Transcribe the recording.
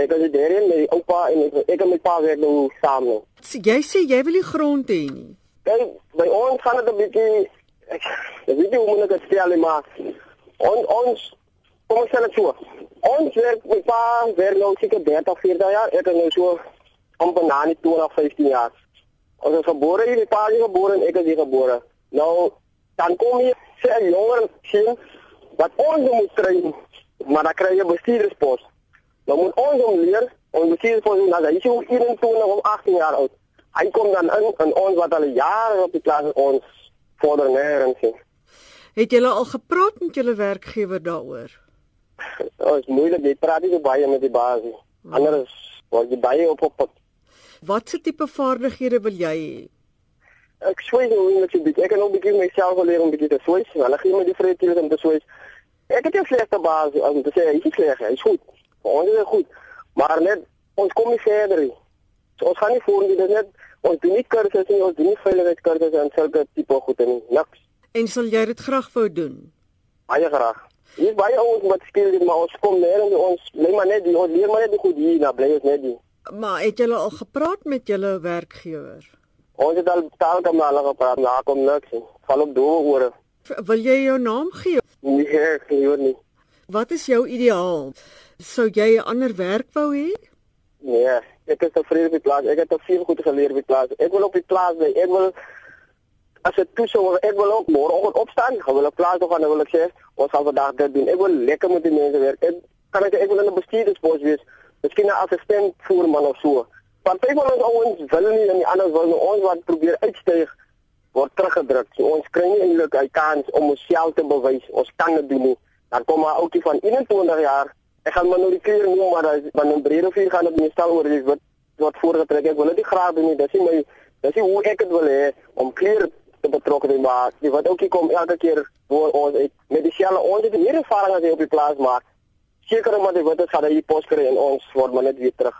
Ek is daar in my oupa en ek, ek en my pa werk nou saam nou. Jy sê jy wil nie grond hê nie. Kyk, by ons gaan dit 'n bietjie ek ek weet nie hoe moet ek dit stel nie, maar on, ons kom ons sê dit so. Ons werk my pa werk nou seker 30, 40 jaar. Ek is nou so amper na nie 20, 15 jaar. Ons is gebore hier, my pa is gebore en ek is hier gebore. Nou dan kom jy sê 'n jonger sien wat ons moet kry, maar dan kry jy bestuurderspos. Dan moet ons hom leer om bestuurderspos te doen. Hy is so 21 of 18 jaar oud. Hy kom dan in en ons wat al jare op die klas is, ons vorder meer en sien. Het julle al gepraat met julle werkgewer daaroor? Dit is moeilik, jy praat nie so baie met die baas nie. Anders word jy baie op op. op. Watse tipe vaardighede wil jy hê? Ek swys hoe net 'n bietjie. Ek kan ook bietjie myself wil leer om bietjie te swys. Hulle gee my die vryheid om te swys. Ek het 'n slegte baas om te sê hy is sleg, hy is goed. Vir ons is goed. Maar net ons kom nie verder nie. So, ons gaan nie voor nie, dit net ons doen nie kursusse nie, ons doen nie veiligheidskursusse en sulke tipe goede nie. Niks. En sal jy dit graag wou doen? Baie graag. Hier baie ouens wat skeel dit, maar ons kom nêrens ons bly maar net die ons leer maar net die goed hier, na bly ons net die. Maar het julle al gepraat met julle werkgewer? Ons het al taal kom al gepraat, maar kom niks nie. Val op doe oor. Wil jy jou naam gee? Nee, ek hoor nie. Wat is jou ideaal? Sou jy 'n ander werk wou hê? Nee, ek is tevrede die plaas. Ek het te veel goed geleer die plaas. Ek wil op die plaas bly. Ek wil as dit toesou ek wil ook môreoggend opstaan. Ek wil op plaas toe gaan en wil ek sê, ons sal vandag dit doen. Ek wil lekker met die mense werk. Ek kan ek ek wil in 'n bestuurderspos wees. Miskien 'n assistent voerman of so. Want baie van ons ouens wil nie en die ander wil nie. ons wat probeer uitstyg word teruggedruk. So ons kry nie eintlik 'n kans om onsself te bewys. Ons kan dit doen nie. Dan kom 'n ouetjie van 21 jaar. Ek gaan maar nou die klere noem maar as van 'n breër hier gaan op meestal oor dis wat wat voorgetrek. Ek wil dit graag doen. Dis nie my dis nie hoe ek dit wil hê om klere te betrokke te maak. Die wat ouetjie kom elke keer voor ons uit met dieselfde ons het meer ervaring as hy op die plaas maar seker omdat hy weet dit gaan hy pos kry en ons word maar net weer terug